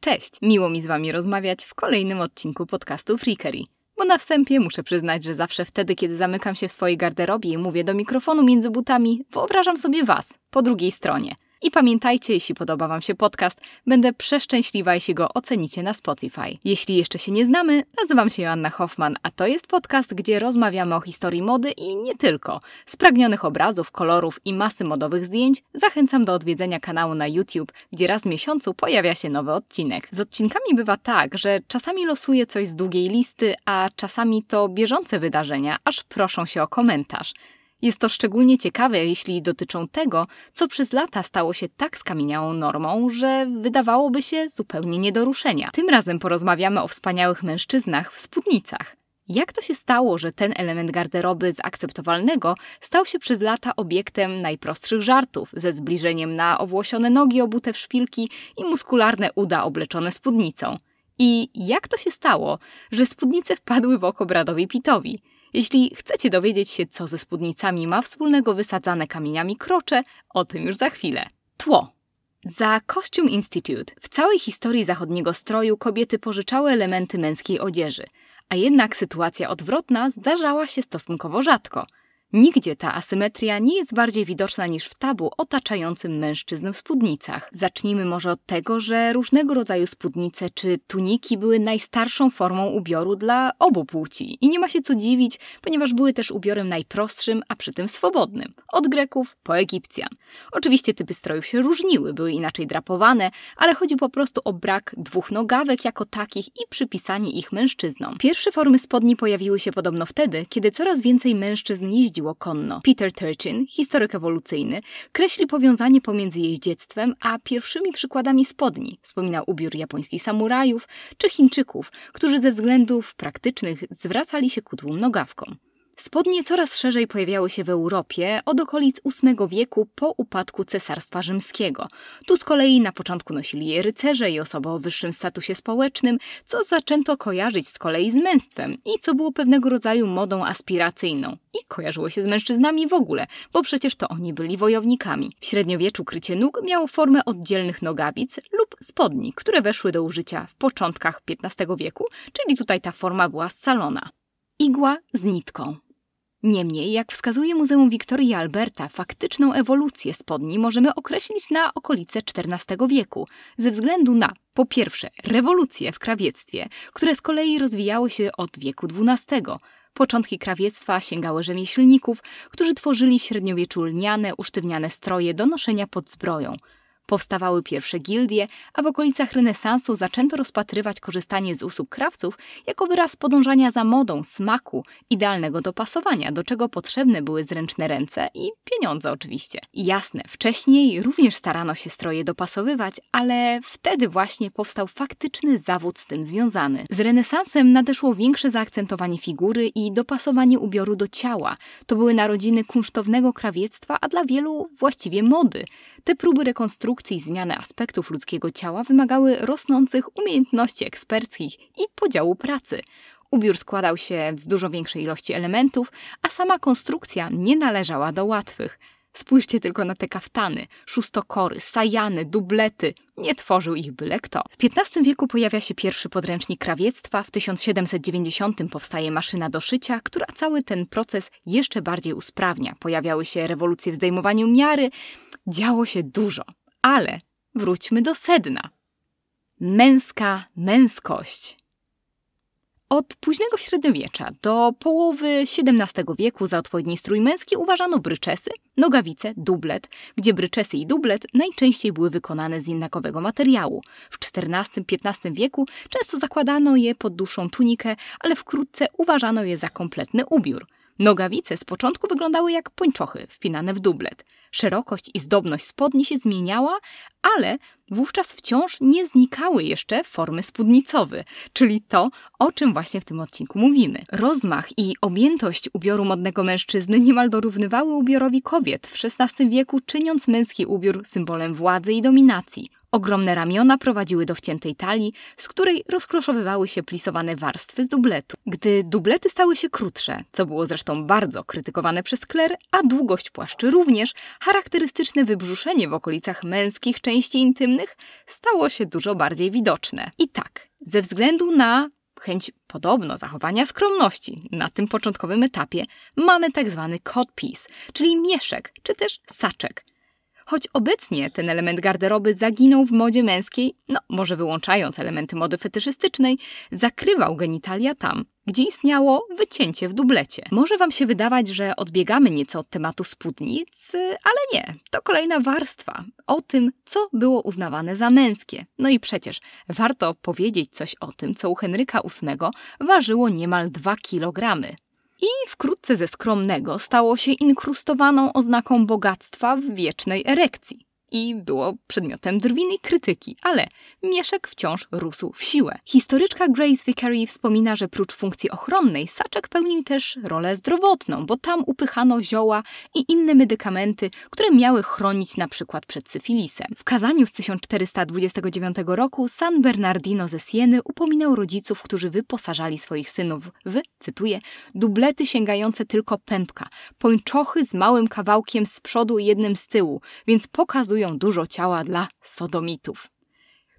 Cześć, miło mi z Wami rozmawiać w kolejnym odcinku podcastu Freakery. Bo na wstępie muszę przyznać, że zawsze wtedy, kiedy zamykam się w swojej garderobie i mówię do mikrofonu między butami, wyobrażam sobie Was po drugiej stronie – i pamiętajcie, jeśli podoba Wam się podcast, będę przeszczęśliwa, jeśli go ocenicie na Spotify. Jeśli jeszcze się nie znamy, nazywam się Joanna Hoffman, a to jest podcast, gdzie rozmawiamy o historii mody i nie tylko. Spragnionych obrazów, kolorów i masy modowych zdjęć zachęcam do odwiedzenia kanału na YouTube, gdzie raz w miesiącu pojawia się nowy odcinek. Z odcinkami bywa tak, że czasami losuję coś z długiej listy, a czasami to bieżące wydarzenia, aż proszą się o komentarz. Jest to szczególnie ciekawe, jeśli dotyczą tego, co przez lata stało się tak skamieniałą normą, że wydawałoby się zupełnie nie do ruszenia. Tym razem porozmawiamy o wspaniałych mężczyznach w spódnicach. Jak to się stało, że ten element garderoby z akceptowalnego stał się przez lata obiektem najprostszych żartów, ze zbliżeniem na owłosione nogi obute w szpilki i muskularne uda obleczone spódnicą? I jak to się stało, że spódnice wpadły w oko Bradowi Pitowi? Jeśli chcecie dowiedzieć się, co ze spódnicami ma wspólnego wysadzane kamieniami krocze, o tym już za chwilę. Tło. Za Costume Institute w całej historii zachodniego stroju kobiety pożyczały elementy męskiej odzieży, a jednak sytuacja odwrotna zdarzała się stosunkowo rzadko – Nigdzie ta asymetria nie jest bardziej widoczna niż w tabu otaczającym mężczyzn w spódnicach. Zacznijmy może od tego, że różnego rodzaju spódnice czy tuniki były najstarszą formą ubioru dla obu płci i nie ma się co dziwić, ponieważ były też ubiorem najprostszym, a przy tym swobodnym. Od Greków po Egipcjan. Oczywiście typy strojów się różniły, były inaczej drapowane, ale chodzi po prostu o brak dwóch nogawek jako takich i przypisanie ich mężczyznom. Pierwsze formy spodni pojawiły się podobno wtedy, kiedy coraz więcej mężczyzn jeździło jeździło konno. Peter Turchin, historyk ewolucyjny, kreśli powiązanie pomiędzy jeździectwem a pierwszymi przykładami spodni. Wspominał ubiór japońskich samurajów czy Chińczyków, którzy ze względów praktycznych zwracali się ku dwóm nogawkom. Spodnie coraz szerzej pojawiały się w Europie od okolic VIII wieku po upadku Cesarstwa Rzymskiego. Tu z kolei na początku nosili je rycerze i osoby o wyższym statusie społecznym, co zaczęto kojarzyć z kolei z męstwem i co było pewnego rodzaju modą aspiracyjną. I kojarzyło się z mężczyznami w ogóle, bo przecież to oni byli wojownikami. W średniowieczu krycie nóg miało formę oddzielnych nogawic lub spodni, które weszły do użycia w początkach XV wieku, czyli tutaj ta forma była scalona. Igła z nitką. Niemniej, jak wskazuje Muzeum Wiktorii Alberta, faktyczną ewolucję spodni możemy określić na okolice XIV wieku, ze względu na, po pierwsze, rewolucje w krawiectwie, które z kolei rozwijały się od wieku XII. Początki krawiectwa sięgały rzemieślników, którzy tworzyli w średniowieczu lniane, usztywniane stroje do noszenia pod zbroją – Powstawały pierwsze gildie, a w okolicach renesansu zaczęto rozpatrywać korzystanie z usług krawców jako wyraz podążania za modą, smaku, idealnego dopasowania, do czego potrzebne były zręczne ręce i pieniądze oczywiście. Jasne, wcześniej również starano się stroje dopasowywać, ale wtedy właśnie powstał faktyczny zawód z tym związany. Z renesansem nadeszło większe zaakcentowanie figury i dopasowanie ubioru do ciała. To były narodziny kunsztownego krawiectwa, a dla wielu właściwie mody. Te próby rekonstrukcji i zmiany aspektów ludzkiego ciała wymagały rosnących umiejętności eksperckich i podziału pracy. Ubiór składał się z dużo większej ilości elementów, a sama konstrukcja nie należała do łatwych. Spójrzcie tylko na te kaftany, szóstokory, sajany, dublety. Nie tworzył ich byle kto. W XV wieku pojawia się pierwszy podręcznik krawiectwa, w 1790 powstaje maszyna do szycia, która cały ten proces jeszcze bardziej usprawnia. Pojawiały się rewolucje w zdejmowaniu miary, działo się dużo. Ale wróćmy do sedna. Męska męskość. Od późnego średniowiecza do połowy XVII wieku za odpowiedni strój męski uważano bryczesy, nogawice, dublet, gdzie bryczesy i dublet najczęściej były wykonane z jednakowego materiału. W XIV-XV wieku często zakładano je pod dłuższą tunikę, ale wkrótce uważano je za kompletny ubiór. Nogawice z początku wyglądały jak pończochy wpinane w dublet. Szerokość i zdobność spodni się zmieniała, ale wówczas wciąż nie znikały jeszcze formy spódnicowe, czyli to, o czym właśnie w tym odcinku mówimy. Rozmach i objętość ubioru modnego mężczyzny niemal dorównywały ubiorowi kobiet w XVI wieku, czyniąc męski ubiór symbolem władzy i dominacji. Ogromne ramiona prowadziły do wciętej talii, z której rozkloszowywały się plisowane warstwy z dubletu. Gdy dublety stały się krótsze, co było zresztą bardzo krytykowane przez Claire, a długość płaszczy również, charakterystyczne wybrzuszenie w okolicach męskich części intymnych stało się dużo bardziej widoczne. I tak, ze względu na chęć podobno zachowania skromności na tym początkowym etapie, mamy tak zwany codpiece, czyli mieszek czy też saczek. Choć obecnie ten element garderoby zaginął w modzie męskiej, no może wyłączając elementy mody fetyszystycznej, zakrywał genitalia tam, gdzie istniało wycięcie w dublecie. Może Wam się wydawać, że odbiegamy nieco od tematu spódnic, ale nie. To kolejna warstwa o tym, co było uznawane za męskie. No i przecież warto powiedzieć coś o tym, co u Henryka VIII ważyło niemal 2 kilogramy i wkrótce ze skromnego stało się inkrustowaną oznaką bogactwa w wiecznej erekcji i było przedmiotem drwiny krytyki, ale mieszek wciąż rósł w siłę. Historyczka Grace Vickery wspomina, że prócz funkcji ochronnej saczek pełnił też rolę zdrowotną, bo tam upychano zioła i inne medykamenty, które miały chronić na przykład przed syfilisem. W kazaniu z 1429 roku San Bernardino ze Sieny upominał rodziców, którzy wyposażali swoich synów w, cytuję, dublety sięgające tylko pępka, pończochy z małym kawałkiem z przodu i jednym z tyłu, więc dużo ciała dla sodomitów.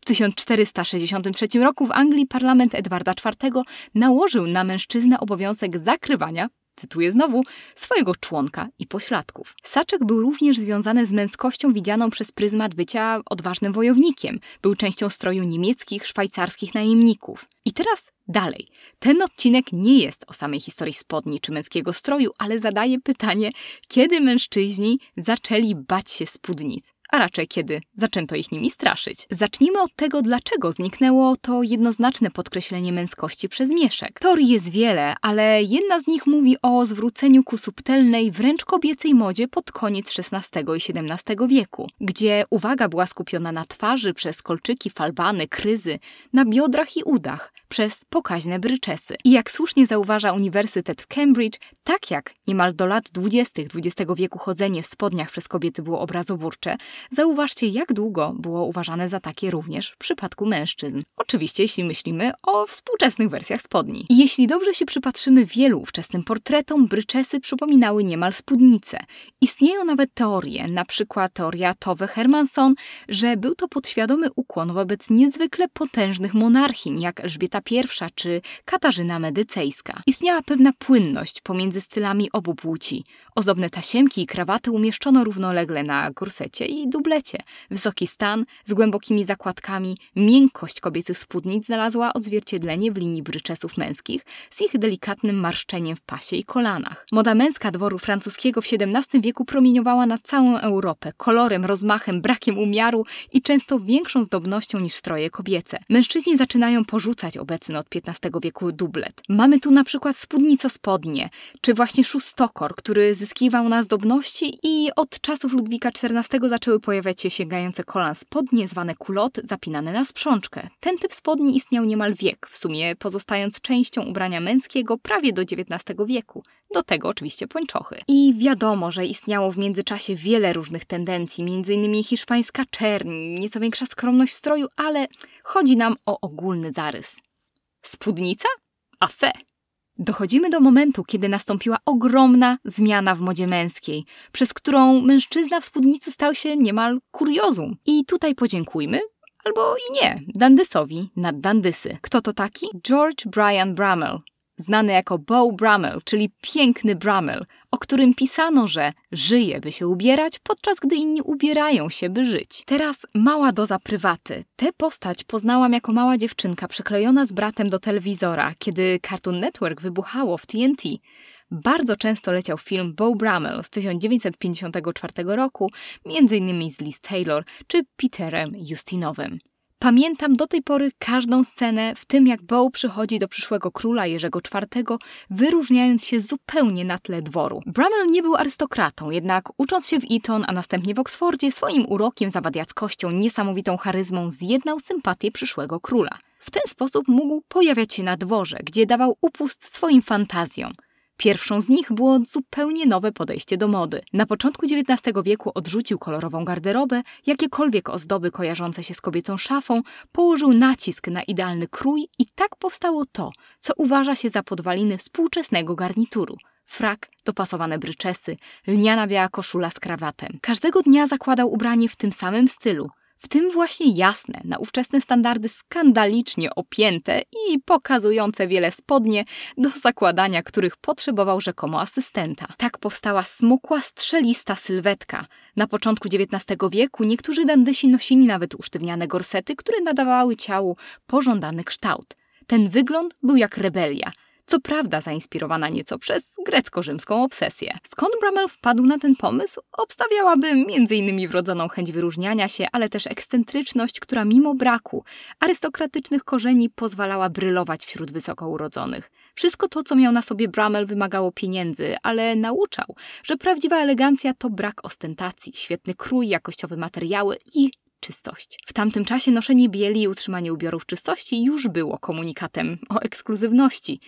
W 1463 roku w Anglii parlament Edwarda IV nałożył na mężczyznę obowiązek zakrywania cytuję znowu, swojego członka i pośladków. Saczek był również związany z męskością widzianą przez pryzmat bycia odważnym wojownikiem. Był częścią stroju niemieckich, szwajcarskich najemników. I teraz dalej. Ten odcinek nie jest o samej historii spodni czy męskiego stroju, ale zadaje pytanie, kiedy mężczyźni zaczęli bać się spódnic a raczej kiedy zaczęto ich nimi straszyć. Zacznijmy od tego, dlaczego zniknęło to jednoznaczne podkreślenie męskości przez mieszek. Teorii jest wiele, ale jedna z nich mówi o zwróceniu ku subtelnej, wręcz kobiecej modzie pod koniec XVI i XVII wieku, gdzie uwaga była skupiona na twarzy przez kolczyki, falbany, kryzy, na biodrach i udach, przez pokaźne bryczesy. I jak słusznie zauważa Uniwersytet w Cambridge, tak jak niemal do lat dwudziestych XX wieku chodzenie w spodniach przez kobiety było obrazoburcze, Zauważcie, jak długo było uważane za takie również w przypadku mężczyzn. Oczywiście, jeśli myślimy o współczesnych wersjach spodni. I jeśli dobrze się przypatrzymy wielu ówczesnym portretom, bryczesy przypominały niemal spódnice. Istnieją nawet teorie, na przykład teoria Tove Hermanson, że był to podświadomy ukłon wobec niezwykle potężnych monarchiń, jak Elżbieta I czy Katarzyna Medycejska. Istniała pewna płynność pomiędzy stylami obu płci. Ozdobne tasiemki i krawaty umieszczono równolegle na gorsecie i dublecie. Wysoki stan z głębokimi zakładkami, miękkość kobiecych spódnic znalazła odzwierciedlenie w linii bryczesów męskich z ich delikatnym marszczeniem w pasie i kolanach. Moda męska dworu francuskiego w XVII wieku promieniowała na całą Europę kolorem, rozmachem, brakiem umiaru i często większą zdobnością niż stroje kobiece. Mężczyźni zaczynają porzucać obecny od XV wieku dublet. Mamy tu na przykład spódnico-spodnie, czy właśnie szóstokor, który zyskiwał na zdobności i od czasów Ludwika XIV zaczęły pojawiać się sięgające kolan spodnie, zwane kulot, zapinane na sprzączkę. Ten typ spodni istniał niemal wiek, w sumie pozostając częścią ubrania męskiego prawie do XIX wieku. Do tego oczywiście pończochy. I wiadomo, że istniało w międzyczasie wiele różnych tendencji, m.in. hiszpańska czerń, nieco większa skromność w stroju, ale chodzi nam o ogólny zarys. Spódnica? A fe! Dochodzimy do momentu, kiedy nastąpiła ogromna zmiana w modzie męskiej, przez którą mężczyzna w spódnicy stał się niemal kuriozum. I tutaj podziękujmy, albo i nie, Dandysowi nad Dandysy. Kto to taki? George Brian Brummel, znany jako Beau Brummel, czyli piękny Brummel, o którym pisano, że żyje, by się ubierać, podczas gdy inni ubierają się, by żyć. Teraz mała doza prywaty. Tę postać poznałam jako mała dziewczynka przyklejona z bratem do telewizora, kiedy Cartoon Network wybuchało w TNT. Bardzo często leciał film Beau Brummel z 1954 roku, m.in. z Liz Taylor czy Peterem Justinowym. Pamiętam do tej pory każdą scenę, w tym jak Bow przychodzi do przyszłego króla Jerzego IV, wyróżniając się zupełnie na tle dworu. Bramwell nie był arystokratą, jednak ucząc się w Eton, a następnie w Oksfordzie, swoim urokiem, zawadiackością, niesamowitą charyzmą zjednał sympatię przyszłego króla. W ten sposób mógł pojawiać się na dworze, gdzie dawał upust swoim fantazjom. Pierwszą z nich było zupełnie nowe podejście do mody. Na początku XIX wieku odrzucił kolorową garderobę, jakiekolwiek ozdoby kojarzące się z kobiecą szafą, położył nacisk na idealny krój i tak powstało to, co uważa się za podwaliny współczesnego garnituru frak, dopasowane bryczesy, lniana biała koszula z krawatem. Każdego dnia zakładał ubranie w tym samym stylu, w tym właśnie jasne, na ówczesne standardy skandalicznie opięte i pokazujące wiele spodnie, do zakładania których potrzebował rzekomo asystenta. Tak powstała smukła, strzelista sylwetka. Na początku XIX wieku niektórzy dandysi nosili nawet usztywniane gorsety, które nadawały ciału pożądany kształt. Ten wygląd był jak rebelia – co prawda zainspirowana nieco przez grecko-rzymską obsesję. Skąd Bramel wpadł na ten pomysł? Obstawiałaby m.in. wrodzoną chęć wyróżniania się, ale też ekscentryczność, która mimo braku arystokratycznych korzeni pozwalała brylować wśród wysoko urodzonych. Wszystko to, co miał na sobie Bramel, wymagało pieniędzy, ale nauczał, że prawdziwa elegancja to brak ostentacji, świetny krój, jakościowe materiały i czystość. W tamtym czasie noszenie bieli i utrzymanie ubiorów czystości już było komunikatem o ekskluzywności.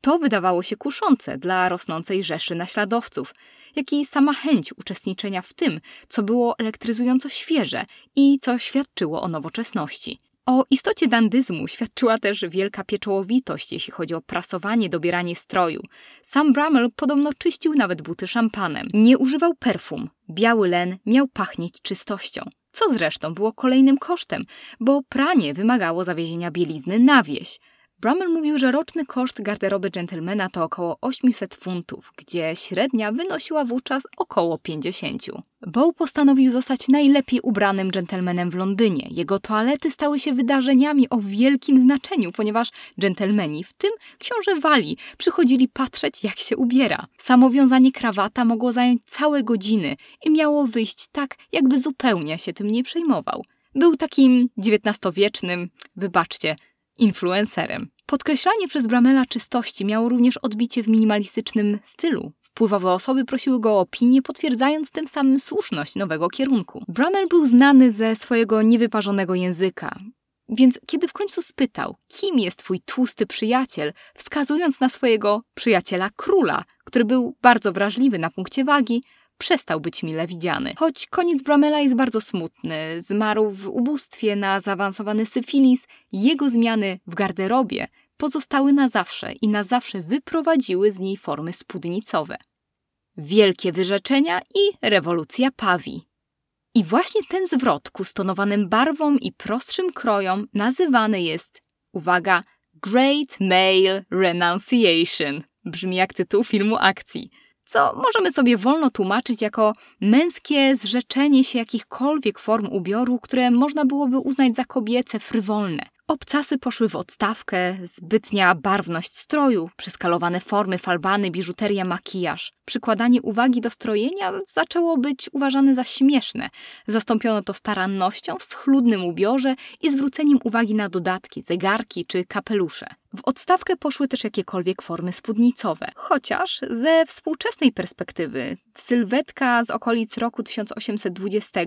To wydawało się kuszące dla rosnącej rzeszy naśladowców, jak i sama chęć uczestniczenia w tym, co było elektryzująco świeże i co świadczyło o nowoczesności. O istocie dandyzmu świadczyła też wielka pieczołowitość, jeśli chodzi o prasowanie, dobieranie stroju. Sam Bramel podobno czyścił nawet buty szampanem. Nie używał perfum. Biały len miał pachnieć czystością. Co zresztą było kolejnym kosztem, bo pranie wymagało zawiezienia bielizny na wieś. Brummel mówił, że roczny koszt garderoby dżentelmena to około 800 funtów, gdzie średnia wynosiła wówczas około 50. Bow postanowił zostać najlepiej ubranym dżentelmenem w Londynie. Jego toalety stały się wydarzeniami o wielkim znaczeniu, ponieważ dżentelmeni, w tym książę Wali, przychodzili patrzeć, jak się ubiera. Samo wiązanie krawata mogło zająć całe godziny i miało wyjść tak, jakby zupełnie się tym nie przejmował. Był takim XIX-wiecznym, wybaczcie, influencerem. Podkreślanie przez Bramela czystości miało również odbicie w minimalistycznym stylu. Wpływowe osoby prosiły go o opinię, potwierdzając tym samym słuszność nowego kierunku. Bramel był znany ze swojego niewyparzonego języka. Więc kiedy w końcu spytał, kim jest twój tłusty przyjaciel, wskazując na swojego przyjaciela króla, który był bardzo wrażliwy na punkcie wagi, przestał być mile widziany. Choć koniec Bramela jest bardzo smutny, zmarł w ubóstwie na zaawansowany syfilis, jego zmiany w garderobie pozostały na zawsze i na zawsze wyprowadziły z niej formy spódnicowe. Wielkie wyrzeczenia i rewolucja pawi. I właśnie ten zwrot ku stonowanym barwom i prostszym krojom nazywany jest, uwaga, Great Male Renunciation. Brzmi jak tytuł filmu akcji co możemy sobie wolno tłumaczyć jako męskie zrzeczenie się jakichkolwiek form ubioru, które można byłoby uznać za kobiece, frywolne. Obcasy poszły w odstawkę, zbytnia barwność stroju, przeskalowane formy, falbany, biżuteria, makijaż. Przykładanie uwagi do strojenia zaczęło być uważane za śmieszne. Zastąpiono to starannością w schludnym ubiorze i zwróceniem uwagi na dodatki, zegarki czy kapelusze. W odstawkę poszły też jakiekolwiek formy spódnicowe, chociaż ze współczesnej perspektywy sylwetka z okolic roku 1820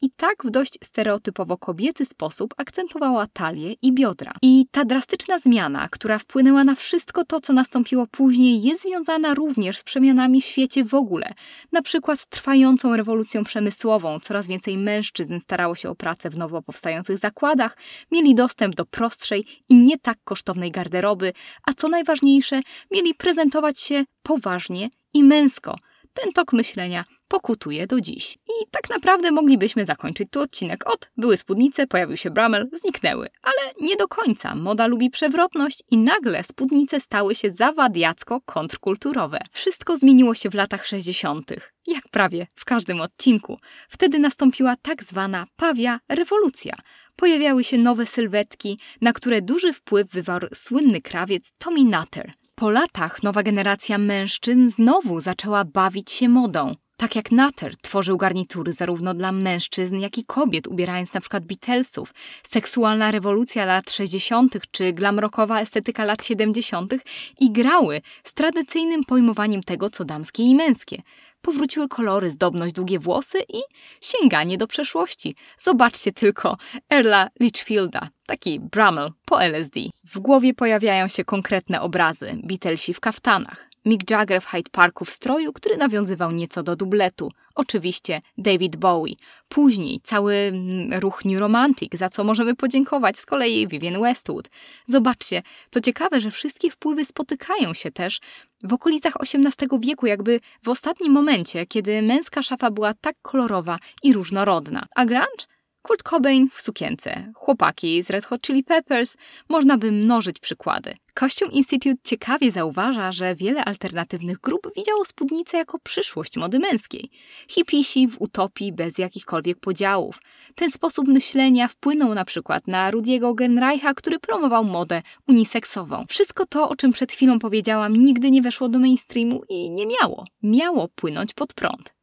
i tak w dość stereotypowo kobiecy sposób akcentowała talię i biodra. I ta drastyczna zmiana, która wpłynęła na wszystko to, co nastąpiło później, jest związana również z przemianami w świecie w ogóle. Na przykład z trwającą rewolucją przemysłową. Coraz więcej mężczyzn starało się o pracę w nowo powstających zakładach, mieli dostęp do prostszej i nie tak kosztownej garderoby, a co najważniejsze, mieli prezentować się poważnie i męsko. Ten tok myślenia pokutuje do dziś. I tak naprawdę moglibyśmy zakończyć tu odcinek od były spódnice, pojawił się Bramel, zniknęły. Ale nie do końca. Moda lubi przewrotność i nagle spódnice stały się zawadiacko-kontrkulturowe. Wszystko zmieniło się w latach 60., jak prawie w każdym odcinku. Wtedy nastąpiła tak zwana pawia rewolucja. Pojawiały się nowe sylwetki, na które duży wpływ wywarł słynny krawiec Tommy Nutter. Po latach nowa generacja mężczyzn znowu zaczęła bawić się modą. Tak jak Nutter tworzył garnitury zarówno dla mężczyzn, jak i kobiet, ubierając na przykład Beatlesów, seksualna rewolucja lat 60. czy glamrokowa estetyka lat 70. igrały z tradycyjnym pojmowaniem tego, co damskie i męskie. Powróciły kolory, zdobność, długie włosy i sięganie do przeszłości. Zobaczcie tylko Erla Litchfielda, taki Brummel po LSD. W głowie pojawiają się konkretne obrazy, Beatlesi w kaftanach, Mick Jagger w Hyde Parku w stroju, który nawiązywał nieco do dubletu. Oczywiście David Bowie. Później cały mm, ruch New Romantic, za co możemy podziękować z kolei Vivienne Westwood. Zobaczcie, to ciekawe, że wszystkie wpływy spotykają się też w okolicach XVIII wieku, jakby w ostatnim momencie, kiedy męska szafa była tak kolorowa i różnorodna. A grunge? Kurt Cobain w sukience, chłopaki z Red Hot Chili Peppers, można by mnożyć przykłady. Costume Institute ciekawie zauważa, że wiele alternatywnych grup widziało spódnicę jako przyszłość mody męskiej. Hipisi w utopii bez jakichkolwiek podziałów. Ten sposób myślenia wpłynął na przykład na Rudiego Genreicha, który promował modę uniseksową. Wszystko to, o czym przed chwilą powiedziałam, nigdy nie weszło do mainstreamu i nie miało. Miało płynąć pod prąd.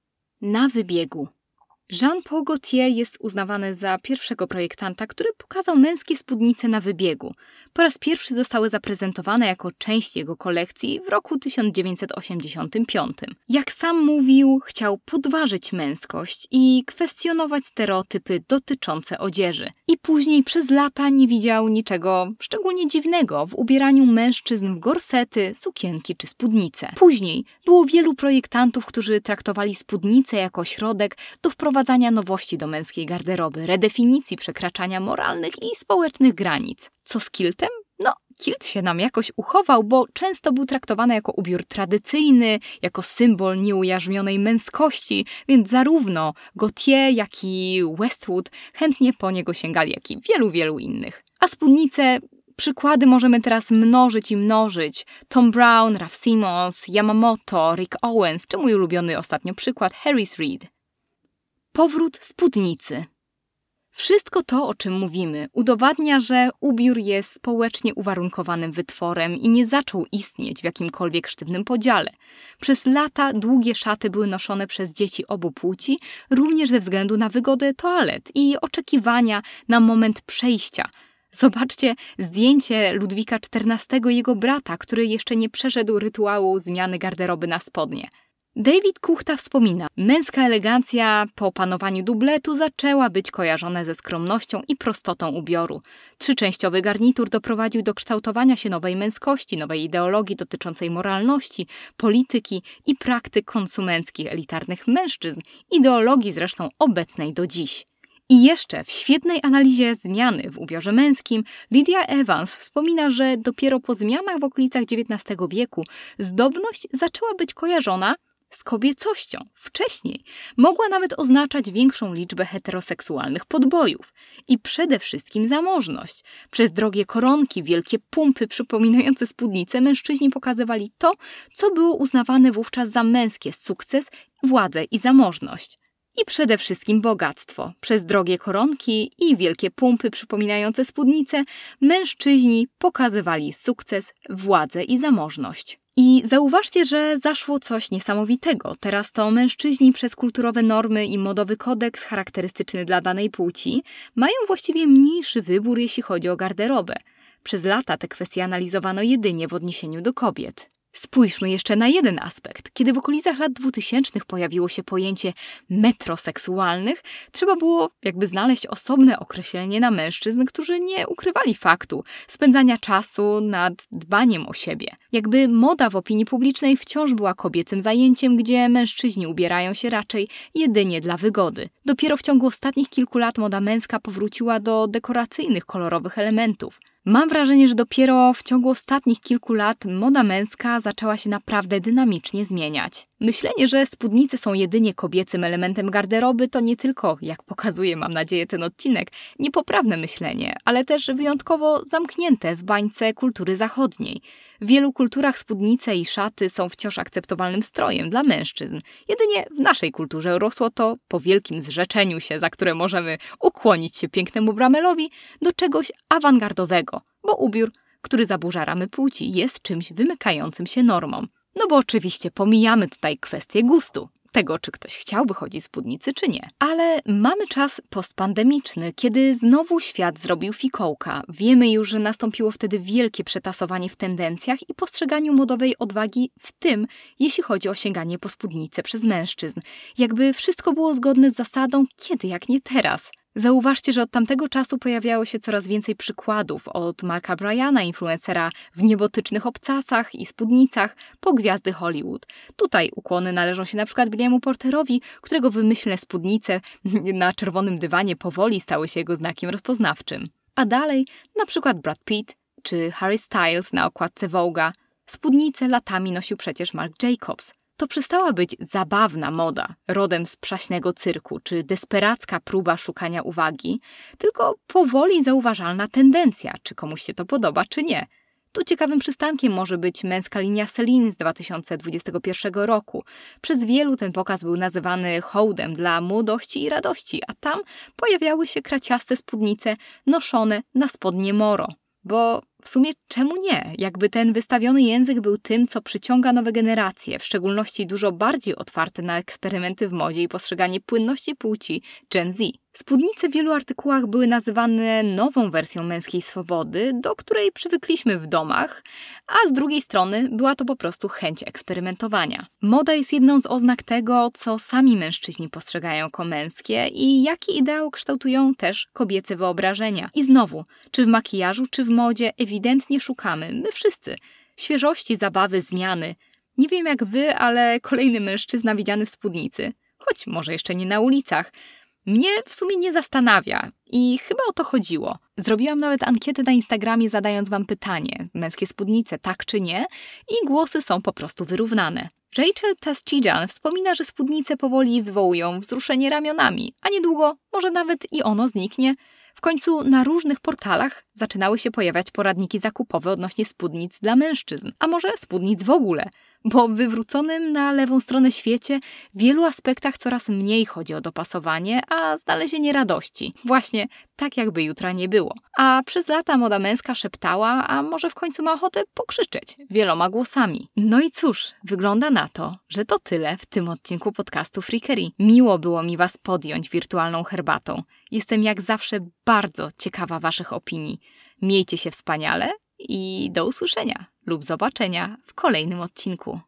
Na wybiegu. Jean-Paul Gaultier jest uznawany za pierwszego projektanta, który pokazał męskie spódnice na wybiegu. Po raz pierwszy zostały zaprezentowane jako część jego kolekcji w roku 1985. Jak sam mówił, chciał podważyć męskość i kwestionować stereotypy dotyczące odzieży. I później przez lata nie widział niczego szczególnie dziwnego w ubieraniu mężczyzn w gorsety, sukienki czy spódnice. Później było wielu projektantów, którzy traktowali spódnicę jako środek do wprowadzania nowości do męskiej garderoby, redefinicji przekraczania moralnych i społecznych granic. Co z kiltem? No, kilt się nam jakoś uchował, bo często był traktowany jako ubiór tradycyjny, jako symbol nieujarzmionej męskości, więc zarówno Gautier, jak i Westwood chętnie po niego sięgali, jak i wielu, wielu innych. A spódnice Przykłady możemy teraz mnożyć i mnożyć. Tom Brown, Ralph Simmons, Yamamoto, Rick Owens, czy mój ulubiony ostatnio przykład Harris Reed. Powrót spódnicy. Wszystko to, o czym mówimy, udowadnia, że ubiór jest społecznie uwarunkowanym wytworem i nie zaczął istnieć w jakimkolwiek sztywnym podziale. Przez lata długie szaty były noszone przez dzieci obu płci, również ze względu na wygodę toalet i oczekiwania na moment przejścia. Zobaczcie zdjęcie Ludwika XIV i jego brata, który jeszcze nie przeszedł rytuału zmiany garderoby na spodnie. David Kuchta wspomina, męska elegancja po opanowaniu dubletu zaczęła być kojarzona ze skromnością i prostotą ubioru. Trzyczęściowy garnitur doprowadził do kształtowania się nowej męskości, nowej ideologii dotyczącej moralności, polityki i praktyk konsumenckich elitarnych mężczyzn, ideologii zresztą obecnej do dziś. I jeszcze w świetnej analizie zmiany w ubiorze męskim Lydia Evans wspomina, że dopiero po zmianach w okolicach XIX wieku zdobność zaczęła być kojarzona z kobiecością. Wcześniej mogła nawet oznaczać większą liczbę heteroseksualnych podbojów i przede wszystkim zamożność. Przez drogie koronki, wielkie pumpy przypominające spódnice mężczyźni pokazywali to, co było uznawane wówczas za męskie sukces, władzę i zamożność. I przede wszystkim bogactwo. Przez drogie koronki i wielkie pumpy przypominające spódnice mężczyźni pokazywali sukces, władzę i zamożność. I zauważcie, że zaszło coś niesamowitego. Teraz to mężczyźni przez kulturowe normy i modowy kodeks charakterystyczny dla danej płci mają właściwie mniejszy wybór, jeśli chodzi o garderobę. Przez lata te kwestie analizowano jedynie w odniesieniu do kobiet. Spójrzmy jeszcze na jeden aspekt. Kiedy w okolicach lat 2000 pojawiło się pojęcie metroseksualnych, trzeba było jakby znaleźć osobne określenie na mężczyzn, którzy nie ukrywali faktu spędzania czasu nad dbaniem o siebie. Jakby moda w opinii publicznej wciąż była kobiecym zajęciem, gdzie mężczyźni ubierają się raczej jedynie dla wygody. Dopiero w ciągu ostatnich kilku lat moda męska powróciła do dekoracyjnych, kolorowych elementów. Mam wrażenie, że dopiero w ciągu ostatnich kilku lat moda męska zaczęła się naprawdę dynamicznie zmieniać. Myślenie, że spódnice są jedynie kobiecym elementem garderoby, to nie tylko, jak pokazuje, mam nadzieję, ten odcinek, niepoprawne myślenie, ale też wyjątkowo zamknięte w bańce kultury zachodniej. W wielu kulturach spódnice i szaty są wciąż akceptowalnym strojem dla mężczyzn. Jedynie w naszej kulturze rosło to po wielkim zrzeczeniu się, za które możemy ukłonić się pięknemu bramelowi, do czegoś awangardowego, bo ubiór, który zaburza ramy płci, jest czymś wymykającym się normom. No bo oczywiście pomijamy tutaj kwestię gustu, tego czy ktoś chciałby chodzić w spódnicy czy nie. Ale mamy czas postpandemiczny, kiedy znowu świat zrobił fikołka. Wiemy już, że nastąpiło wtedy wielkie przetasowanie w tendencjach i postrzeganiu modowej odwagi, w tym jeśli chodzi o sięganie po spódnicę przez mężczyzn. Jakby wszystko było zgodne z zasadą kiedy jak nie teraz. Zauważcie, że od tamtego czasu pojawiało się coraz więcej przykładów od Marka Bryana, influencera w niebotycznych obcasach i spódnicach, po gwiazdy Hollywood. Tutaj ukłony należą się na przykład Williamu Porterowi, którego wymyślne spódnice na czerwonym dywanie powoli stały się jego znakiem rozpoznawczym. A dalej na przykład Brad Pitt czy Harry Styles na okładce Vogue'a. Spódnice latami nosił przecież Mark Jacobs. To przestała być zabawna moda, rodem z przaśnego cyrku, czy desperacka próba szukania uwagi, tylko powoli zauważalna tendencja, czy komuś się to podoba, czy nie. Tu ciekawym przystankiem może być męska linia Celine z 2021 roku. Przez wielu ten pokaz był nazywany hołdem dla młodości i radości, a tam pojawiały się kraciaste spódnice noszone na spodnie moro. Bo w sumie czemu nie? Jakby ten wystawiony język był tym, co przyciąga nowe generacje, w szczególności dużo bardziej otwarte na eksperymenty w modzie i postrzeganie płynności płci Gen Z. Spódnice w wielu artykułach były nazywane nową wersją męskiej swobody, do której przywykliśmy w domach, a z drugiej strony była to po prostu chęć eksperymentowania. Moda jest jedną z oznak tego, co sami mężczyźni postrzegają jako męskie i jaki ideał kształtują też kobiece wyobrażenia. I znowu, czy w makijażu, czy w modzie, ewidentnie szukamy, my wszyscy, świeżości, zabawy, zmiany. Nie wiem jak wy, ale kolejny mężczyzna widziany w spódnicy, choć może jeszcze nie na ulicach, mnie w sumie nie zastanawia i chyba o to chodziło. Zrobiłam nawet ankietę na Instagramie, zadając wam pytanie: męskie spódnice, tak czy nie? I głosy są po prostu wyrównane. Rachel Taschidjan wspomina, że spódnice powoli wywołują wzruszenie ramionami, a niedługo może nawet i ono zniknie. W końcu na różnych portalach zaczynały się pojawiać poradniki zakupowe odnośnie spódnic dla mężczyzn, a może spódnic w ogóle bo w wywróconym na lewą stronę świecie w wielu aspektach coraz mniej chodzi o dopasowanie, a znalezienie radości. Właśnie tak, jakby jutra nie było. A przez lata moda męska szeptała, a może w końcu ma ochotę pokrzyczeć wieloma głosami. No i cóż, wygląda na to, że to tyle w tym odcinku podcastu Freakery. Miło było mi Was podjąć wirtualną herbatą. Jestem jak zawsze bardzo ciekawa Waszych opinii. Miejcie się wspaniale i do usłyszenia lub zobaczenia w kolejnym odcinku.